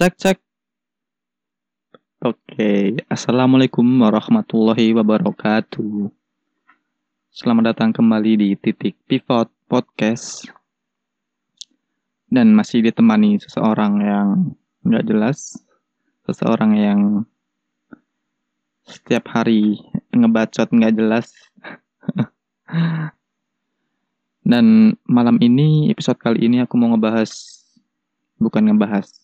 Cek cek. Oke, assalamualaikum warahmatullahi wabarakatuh. Selamat datang kembali di titik pivot podcast. Dan masih ditemani seseorang yang nggak jelas, seseorang yang setiap hari ngebacot nggak jelas. Dan malam ini, episode kali ini aku mau ngebahas, bukan ngebahas,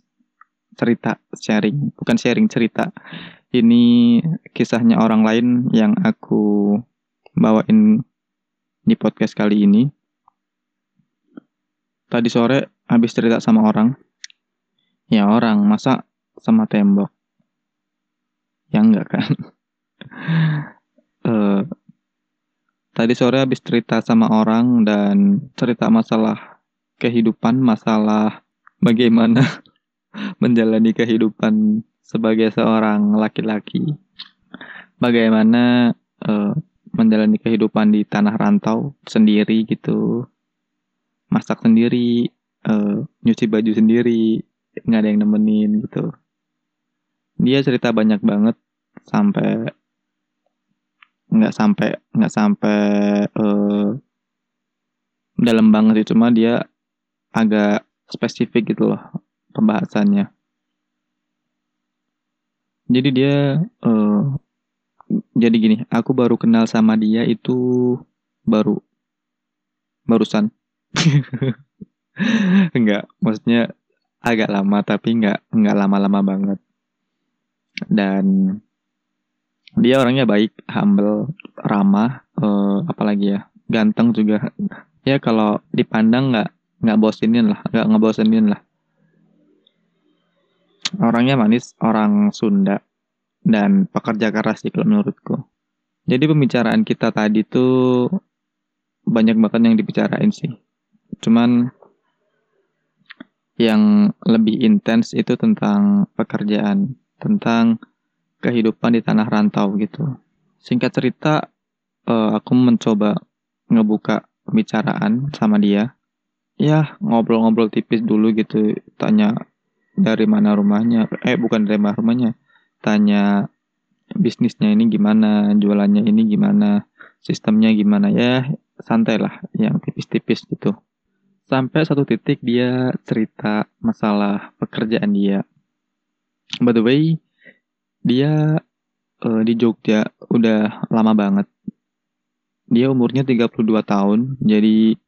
cerita sharing, bukan sharing cerita. Ini kisahnya orang lain yang aku bawain di podcast kali ini. Tadi sore habis cerita sama orang. Ya orang, masa sama tembok? Ya enggak kan? uh, tadi sore habis cerita sama orang dan cerita masalah kehidupan, masalah bagaimana menjalani kehidupan sebagai seorang laki-laki. Bagaimana uh, menjalani kehidupan di tanah rantau sendiri gitu. Masak sendiri, uh, nyuci baju sendiri, nggak ada yang nemenin gitu. Dia cerita banyak banget sampai nggak sampai nggak sampai uh, dalam banget sih cuma dia agak spesifik gitu loh pembahasannya. Jadi dia uh, jadi gini, aku baru kenal sama dia itu baru barusan. enggak, maksudnya agak lama tapi enggak enggak lama-lama banget. Dan dia orangnya baik, humble, ramah, uh, apalagi ya, ganteng juga. Ya kalau dipandang nggak nggak bosinin lah, nggak ngebosenin lah. Orangnya manis, orang Sunda, dan pekerja keras sih kalau menurutku. Jadi pembicaraan kita tadi tuh banyak banget yang dibicarain sih. Cuman yang lebih intens itu tentang pekerjaan, tentang kehidupan di tanah rantau gitu. Singkat cerita, uh, aku mencoba ngebuka pembicaraan sama dia. Ya, ngobrol-ngobrol tipis dulu gitu, tanya dari mana rumahnya? Eh bukan dari mana rumahnya. Tanya bisnisnya ini gimana jualannya ini gimana sistemnya gimana. Ya santai lah yang tipis-tipis gitu. Sampai satu titik dia cerita masalah pekerjaan dia. By the way dia uh, di Jogja udah lama banget. Dia umurnya 32 tahun jadi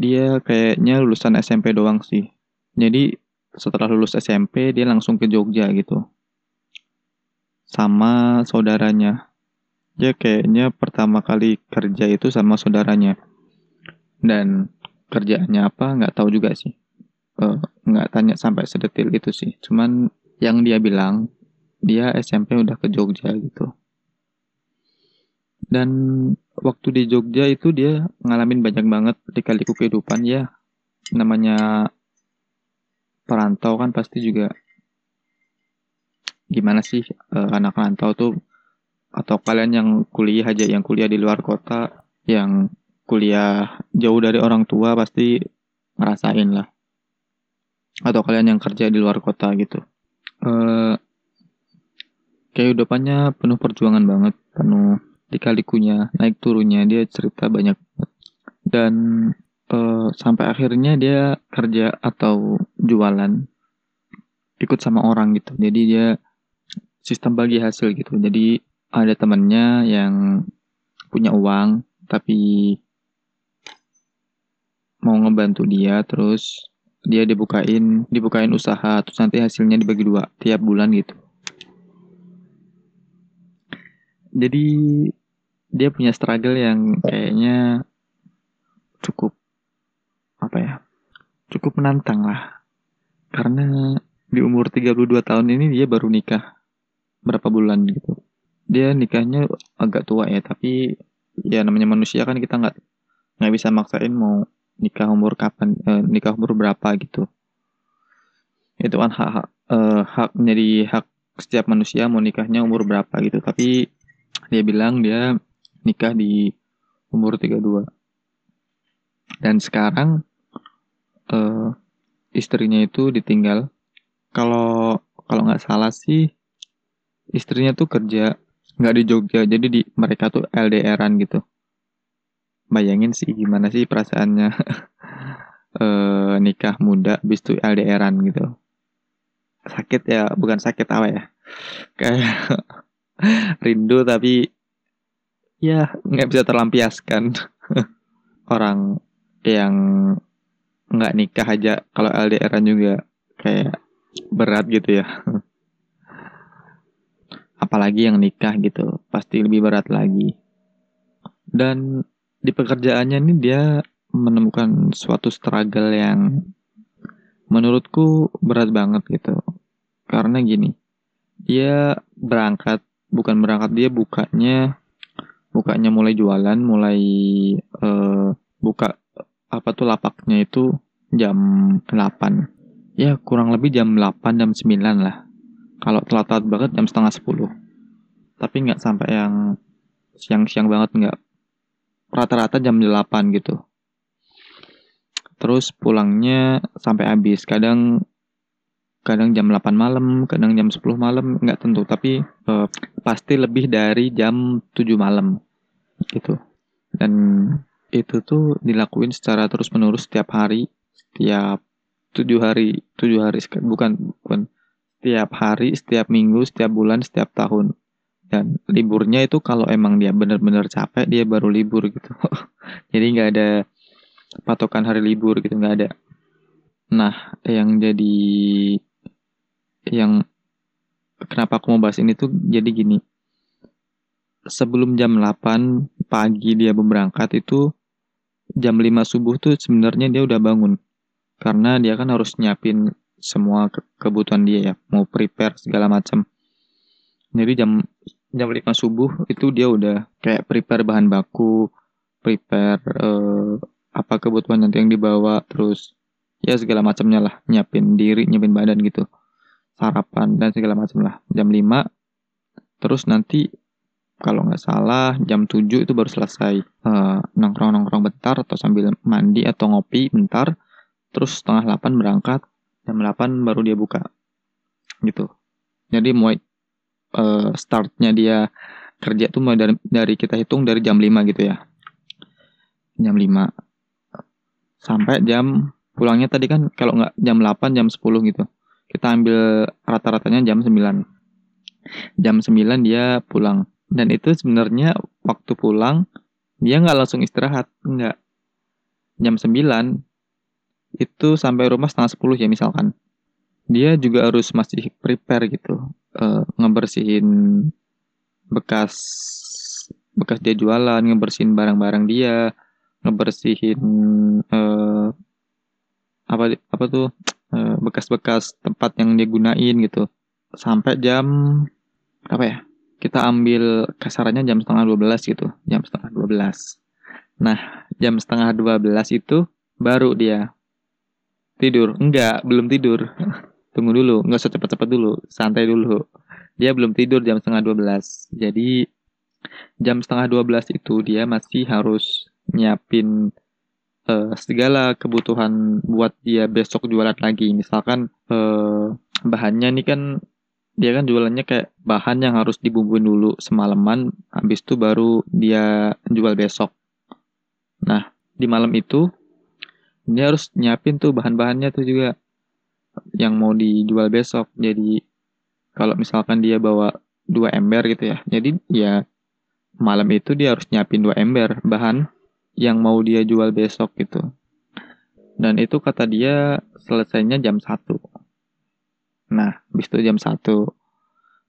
dia kayaknya lulusan SMP doang sih. Jadi setelah lulus SMP dia langsung ke Jogja gitu. Sama saudaranya. Dia kayaknya pertama kali kerja itu sama saudaranya. Dan kerjaannya apa nggak tahu juga sih. Uh, nggak tanya sampai sedetil itu sih. Cuman yang dia bilang dia SMP udah ke Jogja gitu. Dan waktu di Jogja itu dia ngalamin banyak banget di kaliku kehidupan ya. Namanya perantau kan pasti juga gimana sih uh, anak rantau tuh atau kalian yang kuliah aja yang kuliah di luar kota yang kuliah jauh dari orang tua pasti ngerasain lah. Atau kalian yang kerja di luar kota gitu. Uh, kehidupannya penuh perjuangan banget penuh dikalikunya naik turunnya dia cerita banyak. Dan uh, sampai akhirnya dia kerja atau jualan ikut sama orang gitu. Jadi dia sistem bagi hasil gitu. Jadi ada temannya yang punya uang tapi mau ngebantu dia terus dia dibukain dibukain usaha terus nanti hasilnya dibagi dua tiap bulan gitu. Jadi dia punya struggle yang kayaknya cukup apa ya cukup menantang lah karena di umur 32 tahun ini dia baru nikah berapa bulan gitu. Dia nikahnya agak tua ya tapi ya namanya manusia kan kita nggak nggak bisa maksain mau nikah umur kapan eh, nikah umur berapa gitu. Itu kan hak hak eh, hak menjadi hak setiap manusia mau nikahnya umur berapa gitu. Tapi dia bilang dia nikah di umur 32 dan sekarang uh, istrinya itu ditinggal. Kalau kalau nggak salah sih istrinya tuh kerja nggak di Jogja jadi di mereka tuh LDRan gitu. Bayangin sih gimana sih perasaannya. E, nikah muda bis tuh LDRan gitu. Sakit ya bukan sakit apa ya. Kayak rindu tapi ya nggak bisa terlampiaskan. Orang yang nggak nikah aja kalau LDRan juga kayak berat gitu ya. Apalagi yang nikah gitu pasti lebih berat lagi. Dan di pekerjaannya ini dia menemukan suatu struggle yang menurutku berat banget gitu. Karena gini dia berangkat bukan berangkat dia bukanya bukanya mulai jualan mulai uh, buka apa tuh lapaknya itu jam 8 ya kurang lebih jam 8 jam 9 lah. Kalau telat-telat banget jam setengah 10 tapi nggak sampai yang siang-siang banget nggak. Rata-rata jam 8 gitu. Terus pulangnya sampai habis. Kadang kadang jam 8 malam, kadang jam 10 malam, nggak tentu, tapi uh, pasti lebih dari jam 7 malam. Gitu. Dan itu tuh dilakuin secara terus-menerus setiap hari, setiap tujuh hari, tujuh hari bukan bukan setiap hari, setiap minggu, setiap bulan, setiap tahun. Dan liburnya itu kalau emang dia benar-benar capek, dia baru libur gitu. Jadi nggak ada patokan hari libur gitu, nggak ada. Nah, yang jadi yang kenapa aku mau bahas ini tuh jadi gini. Sebelum jam 8 pagi dia berangkat itu jam 5 subuh tuh sebenarnya dia udah bangun. Karena dia kan harus nyiapin semua ke kebutuhan dia ya, mau prepare segala macam. Jadi jam jam 5 subuh itu dia udah kayak prepare bahan baku, prepare uh, apa kebutuhan nanti yang dibawa, terus ya segala macamnya lah, nyiapin diri, nyiapin badan gitu sarapan dan segala macam lah jam 5 terus nanti kalau nggak salah jam 7 itu baru selesai. Uh, nongkrong-nongkrong bentar atau sambil mandi atau ngopi bentar terus setengah 8 berangkat jam 8 baru dia buka. Gitu. Jadi mulai uh, startnya dia kerja tuh mulai dari, dari kita hitung dari jam 5 gitu ya. Jam 5 sampai jam pulangnya tadi kan kalau nggak jam 8 jam 10 gitu. Kita ambil rata-ratanya jam 9. Jam 9 dia pulang. Dan itu sebenarnya waktu pulang dia nggak langsung istirahat, nggak. Jam 9 itu sampai rumah setengah 10 ya misalkan. Dia juga harus masih prepare gitu, uh, ngebersihin bekas bekas dia jualan, ngebersihin barang-barang dia, ngebersihin uh, apa apa tuh Eh, bekas-bekas tempat yang dia gunain gitu sampai jam apa ya kita ambil kasarannya jam setengah 12 gitu. Jam setengah 12 nah jam setengah 12 itu baru dia tidur. Enggak belum tidur. Tunggu dulu nggak usah cepet-cepet dulu santai dulu. Dia belum tidur jam setengah 12 jadi jam setengah 12 itu dia masih harus nyiapin uh, segala kebutuhan buat dia besok jualan lagi. Misalkan uh, bahannya ini kan dia kan jualannya kayak bahan yang harus dibumbuin dulu semalaman, habis itu baru dia jual besok. Nah, di malam itu dia harus nyiapin tuh bahan-bahannya tuh juga yang mau dijual besok. Jadi kalau misalkan dia bawa dua ember gitu ya, jadi ya malam itu dia harus nyiapin dua ember bahan yang mau dia jual besok gitu. Dan itu kata dia selesainya jam 1. Nah, habis itu jam 1.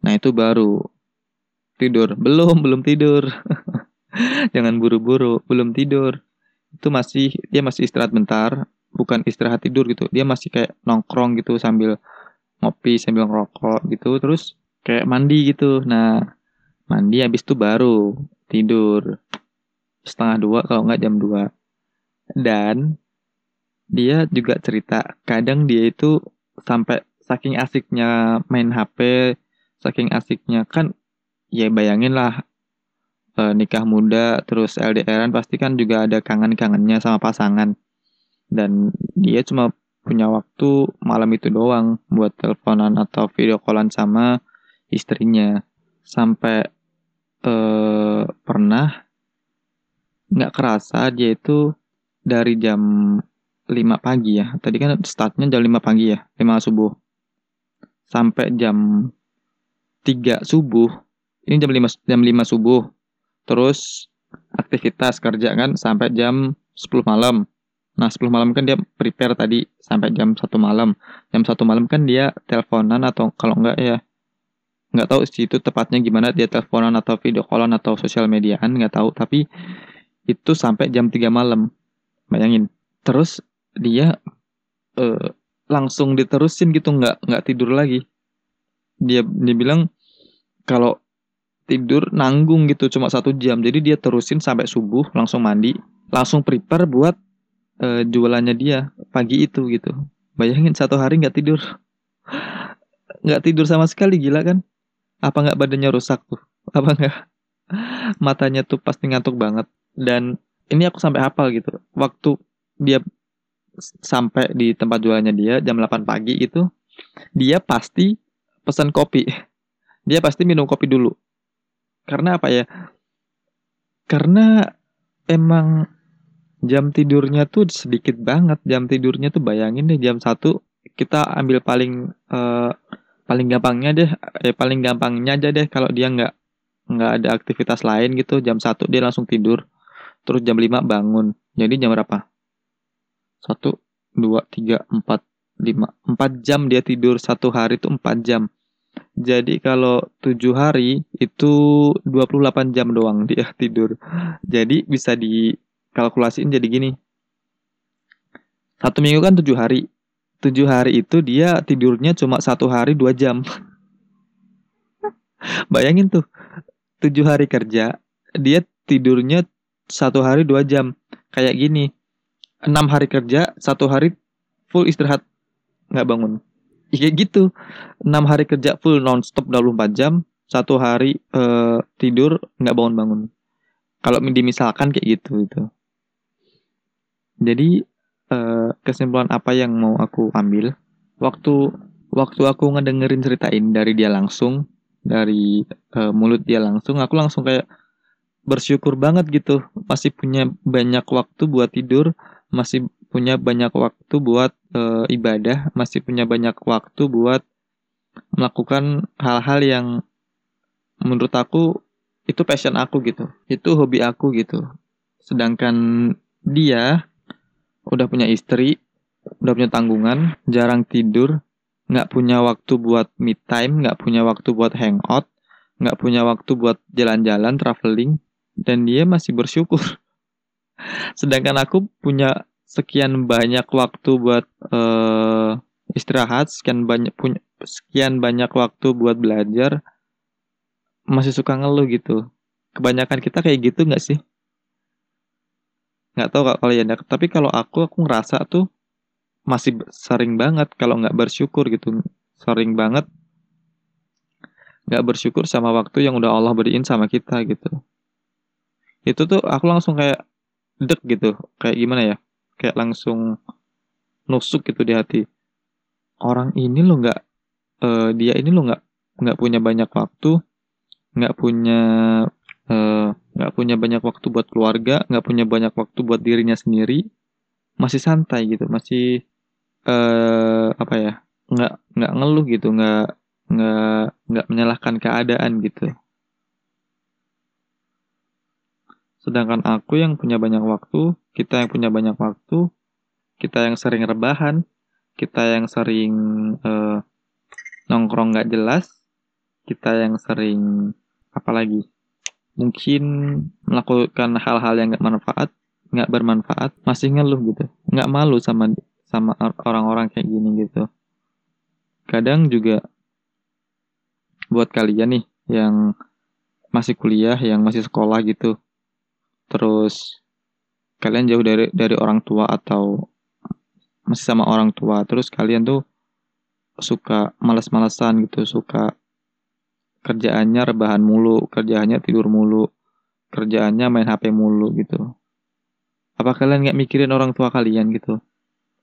Nah, itu baru tidur. Belum, belum tidur. Jangan buru-buru, belum tidur. Itu masih dia masih istirahat bentar, bukan istirahat tidur gitu. Dia masih kayak nongkrong gitu sambil ngopi, sambil ngerokok gitu, terus kayak mandi gitu. Nah, mandi habis itu baru tidur setengah dua kalau nggak jam dua dan dia juga cerita kadang dia itu sampai saking asiknya main HP saking asiknya kan ya bayangin lah e, nikah muda terus LDRan pasti kan juga ada kangen-kangennya sama pasangan. Dan dia cuma punya waktu malam itu doang buat teleponan atau video callan sama istrinya. Sampai eh, pernah nggak kerasa dia itu dari jam 5 pagi ya. Tadi kan startnya jam 5 pagi ya 5 subuh sampai jam 3 subuh. Ini jam 5 jam 5 subuh. Terus aktivitas kerja kan sampai jam 10 malam. Nah 10 malam kan dia prepare tadi sampai jam 1 malam. Jam 1 malam kan dia teleponan atau kalau enggak ya nggak tahu sih itu tepatnya gimana dia teleponan atau video callan atau sosial mediaan nggak tahu. Tapi itu sampai jam 3 malam. Bayangin. Terus dia uh, langsung diterusin gitu nggak nggak tidur lagi dia dia bilang kalau tidur nanggung gitu cuma satu jam jadi dia terusin sampai subuh langsung mandi langsung prepare buat uh, jualannya dia pagi itu gitu. Bayangin satu hari nggak tidur, nggak tidur sama sekali gila kan? Apa nggak badannya rusak tuh? Apa nggak? Matanya tuh pasti ngantuk banget. Dan ini aku sampai hafal gitu. Waktu dia sampai di tempat jualannya dia jam 8 pagi itu, dia pasti pesan kopi. Dia pasti minum kopi dulu. Karena apa ya? Karena emang jam tidurnya tuh sedikit banget jam tidurnya tuh bayangin deh jam satu kita ambil paling uh, paling gampangnya deh eh paling gampangnya aja deh kalau dia nggak nggak ada aktivitas lain gitu jam satu dia langsung tidur terus jam 5 bangun jadi jam berapa satu dua tiga empat lima empat jam dia tidur satu hari itu empat jam jadi kalau tujuh hari itu 28 jam doang dia tidur jadi bisa di kalkulasiin jadi gini. Satu minggu kan tujuh hari. Tujuh hari itu dia tidurnya cuma satu hari dua jam. Bayangin tuh, tujuh hari kerja, dia tidurnya satu hari dua jam. Kayak gini, enam hari kerja, satu hari full istirahat, nggak bangun. Kayak gitu, enam hari kerja full nonstop 24 jam, satu hari uh, tidur nggak bangun-bangun. Kalau dimisalkan kayak gitu itu. Jadi uh, kesimpulan apa yang mau aku ambil waktu waktu aku ngedengerin ceritain dari dia langsung dari uh, mulut dia langsung aku langsung kayak bersyukur banget gitu masih punya banyak waktu buat tidur masih punya banyak waktu buat uh, ibadah masih punya banyak waktu buat melakukan hal-hal yang menurut aku itu passion aku gitu itu hobi aku gitu sedangkan dia udah punya istri, udah punya tanggungan, jarang tidur, nggak punya waktu buat me time, nggak punya waktu buat hangout, nggak punya waktu buat jalan-jalan, traveling, dan dia masih bersyukur. Sedangkan aku punya sekian banyak waktu buat uh, istirahat, sekian banyak punya sekian banyak waktu buat belajar, masih suka ngeluh gitu. Kebanyakan kita kayak gitu nggak sih? nggak tahu kalian ya tapi kalau aku aku ngerasa tuh masih sering banget kalau nggak bersyukur gitu sering banget nggak bersyukur sama waktu yang udah Allah beriin sama kita gitu itu tuh aku langsung kayak dek gitu. Kayak gimana ya? Kayak langsung nusuk gitu di hati. Orang ini lo nggak uh, dia ini lo nggak nggak punya banyak waktu nggak punya uh, nggak punya banyak waktu buat keluarga, nggak punya banyak waktu buat dirinya sendiri, masih santai gitu, masih uh, apa ya, nggak nggak ngeluh gitu, nggak nggak nggak menyalahkan keadaan gitu. Sedangkan aku yang punya banyak waktu, kita yang punya banyak waktu, kita yang sering rebahan, kita yang sering uh, nongkrong nggak jelas, kita yang sering apalagi mungkin melakukan hal-hal yang nggak manfaat nggak bermanfaat masih ngeluh gitu. Nggak malu sama sama orang-orang kayak gini gitu. Kadang juga buat kalian nih yang masih kuliah yang masih sekolah gitu terus kalian jauh dari dari orang tua atau masih sama orang tua terus kalian tuh suka males-malesan gitu suka kerjaannya rebahan mulu, kerjaannya tidur mulu, kerjaannya main HP mulu gitu. Apa kalian nggak mikirin orang tua kalian gitu?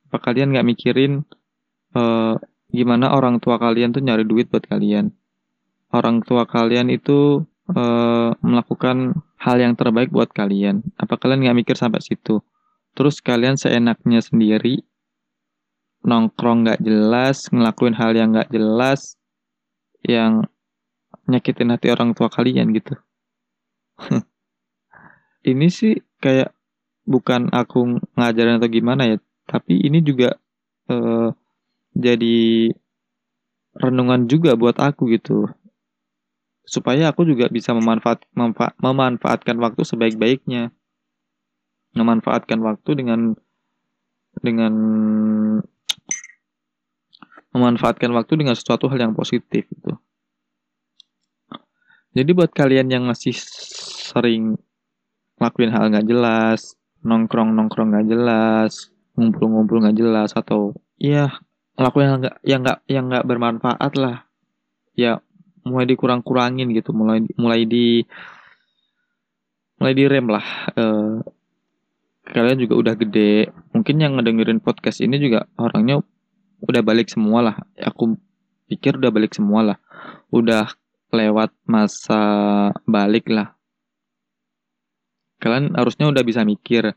Apa kalian nggak mikirin uh, gimana orang tua kalian tuh nyari duit buat kalian? Orang tua kalian itu uh, melakukan hal yang terbaik buat kalian. Apa kalian nggak mikir sampai situ? Terus kalian seenaknya sendiri nongkrong nggak jelas, ngelakuin hal yang nggak jelas, yang nyakitin hati orang tua kalian gitu. ini sih kayak bukan aku ngajarin atau gimana ya, tapi ini juga uh, jadi renungan juga buat aku gitu. Supaya aku juga bisa memanfaat, memanfa, memanfaatkan waktu sebaik-baiknya. Memanfaatkan waktu dengan dengan memanfaatkan waktu dengan sesuatu hal yang positif gitu. Jadi buat kalian yang masih sering lakuin hal nggak jelas, nongkrong nongkrong nggak jelas, ngumpul ngumpul nggak jelas atau ya ngelakuin hal nggak yang nggak yang nggak bermanfaat lah, ya mulai dikurang kurangin gitu, mulai mulai di mulai direm lah. Uh, kalian juga udah gede, mungkin yang ngedengerin podcast ini juga orangnya udah balik semua lah. Aku pikir udah balik semua lah. Udah lewat masa balik lah. Kalian harusnya udah bisa mikir.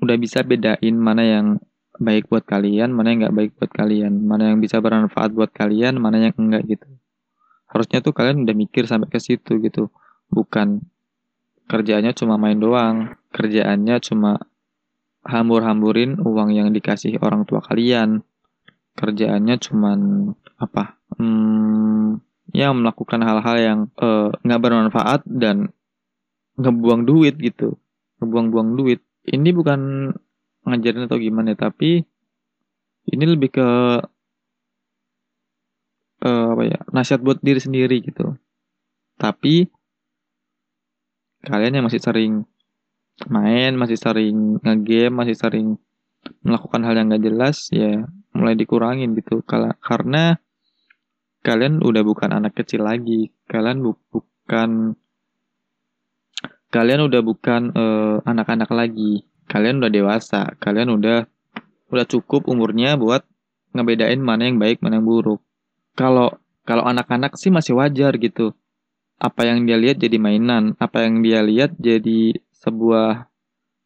Udah bisa bedain mana yang baik buat kalian, mana yang nggak baik buat kalian, mana yang bisa bermanfaat buat kalian, mana yang enggak gitu. Harusnya tuh kalian udah mikir sampai ke situ gitu. Bukan kerjaannya cuma main doang, kerjaannya cuma hambur-hamburin uang yang dikasih orang tua kalian. Kerjaannya cuman apa? Hmm, ya melakukan hal-hal yang eh, nggak uh, bermanfaat dan ngebuang duit gitu. Ngebuang-buang duit. Ini bukan ngajarin atau gimana, tapi ini lebih ke uh, apa ya? Nasihat buat diri sendiri gitu. Tapi kalian yang masih sering main, masih sering ngegame, masih sering melakukan hal yang gak jelas, ya mulai dikurangin gitu. Karena kalian udah bukan anak kecil lagi, kalian bu bukan kalian udah bukan eh, anak-anak uh, lagi, kalian udah dewasa, kalian udah udah cukup umurnya buat ngebedain mana yang baik, mana yang buruk. Kalau kalau anak-anak sih masih wajar gitu. Apa yang dia lihat jadi mainan, apa yang dia lihat jadi sebuah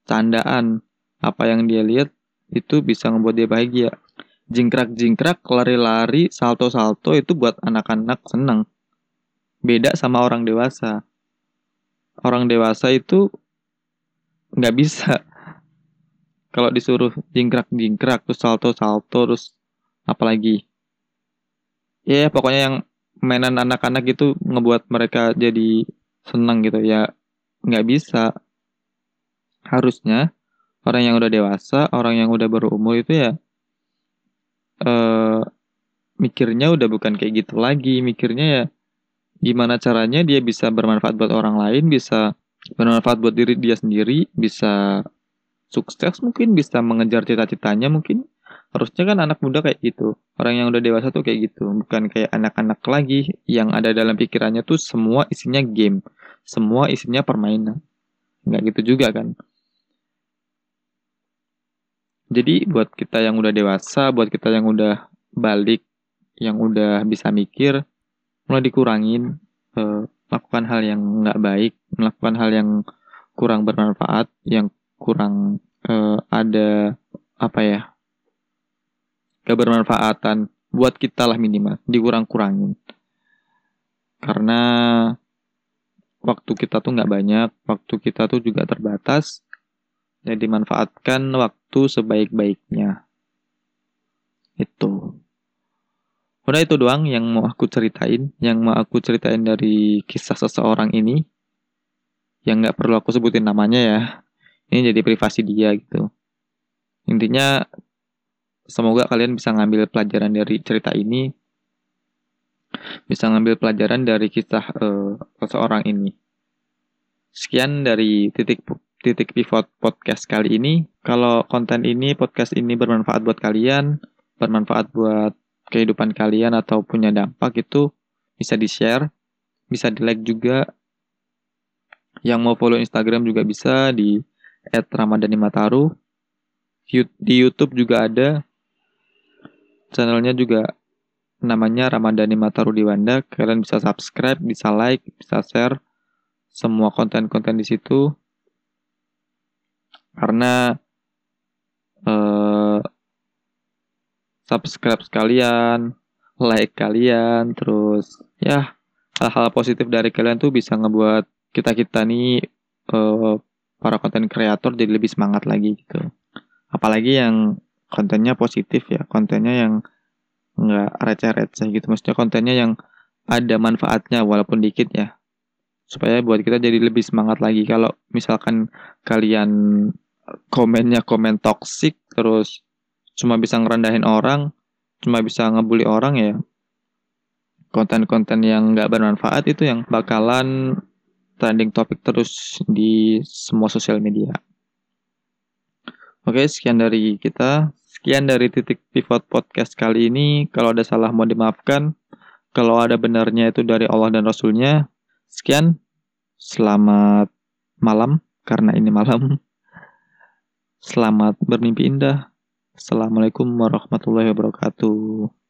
candaan apa yang dia lihat itu bisa membuat dia bahagia. Jingkrak-jingkrak lari-lari salto-salto itu buat anak-anak senang. Beda sama orang dewasa. Orang dewasa itu nggak bisa. Kalau disuruh jingkrak-jingkrak terus salto-salto terus apalagi ya pokoknya yang mainan anak-anak itu ngebuat mereka jadi senang gitu. Ya nggak bisa. Harusnya orang yang udah dewasa, orang yang udah berumur itu ya eh mikirnya udah bukan kayak gitu lagi, mikirnya ya gimana caranya dia bisa bermanfaat buat orang lain, bisa bermanfaat buat diri dia sendiri, bisa sukses mungkin, bisa mengejar cita-citanya mungkin. Harusnya kan anak muda kayak gitu. Orang yang udah dewasa tuh kayak gitu. Bukan kayak anak-anak lagi yang ada dalam pikirannya tuh semua isinya game. Semua isinya permainan. Nggak gitu juga kan. Jadi buat kita yang udah dewasa, buat kita yang udah balik, yang udah bisa mikir, mulai dikurangin, uh, melakukan hal yang nggak baik, melakukan hal yang kurang bermanfaat, yang kurang uh, ada apa ya kebermanfaatan buat kita lah minimal dikurang-kurangin karena waktu kita tuh nggak banyak waktu kita tuh juga terbatas jadi dimanfaatkan waktu sebaik-baiknya. Itu. Udah itu doang yang mau aku ceritain, yang mau aku ceritain dari kisah seseorang ini. Yang nggak perlu aku sebutin namanya ya. Ini jadi privasi dia gitu. Intinya semoga kalian bisa ngambil pelajaran dari cerita ini. Bisa ngambil pelajaran dari kisah uh, seseorang ini. Sekian dari titik titik pivot podcast kali ini. Kalau konten ini, podcast ini bermanfaat buat kalian, bermanfaat buat kehidupan kalian atau punya dampak itu bisa di-share, bisa di-like juga. Yang mau follow Instagram juga bisa di @ramadhanimataru. Di YouTube juga ada. Channelnya juga namanya Ramadhani Matarudiwanda. Kalian bisa subscribe, bisa like, bisa share semua konten-konten di situ. Karena uh, subscribe sekalian, like kalian, terus ya hal-hal positif dari kalian tuh bisa ngebuat kita kita nih uh, para konten kreator jadi lebih semangat lagi gitu apalagi yang kontennya positif ya kontennya yang nggak receh-receh gitu maksudnya kontennya yang ada manfaatnya walaupun dikit ya supaya buat kita jadi lebih semangat lagi kalau misalkan kalian komennya komen toksik terus cuma bisa ngerendahin orang cuma bisa ngebully orang ya konten-konten yang nggak bermanfaat itu yang bakalan trending topik terus di semua sosial media. Oke, sekian dari kita. Sekian dari titik pivot podcast kali ini. Kalau ada salah mau dimaafkan. Kalau ada benarnya itu dari Allah dan Rasulnya. Sekian. Selamat malam, karena ini malam. Selamat bermimpi indah. Assalamualaikum warahmatullahi wabarakatuh.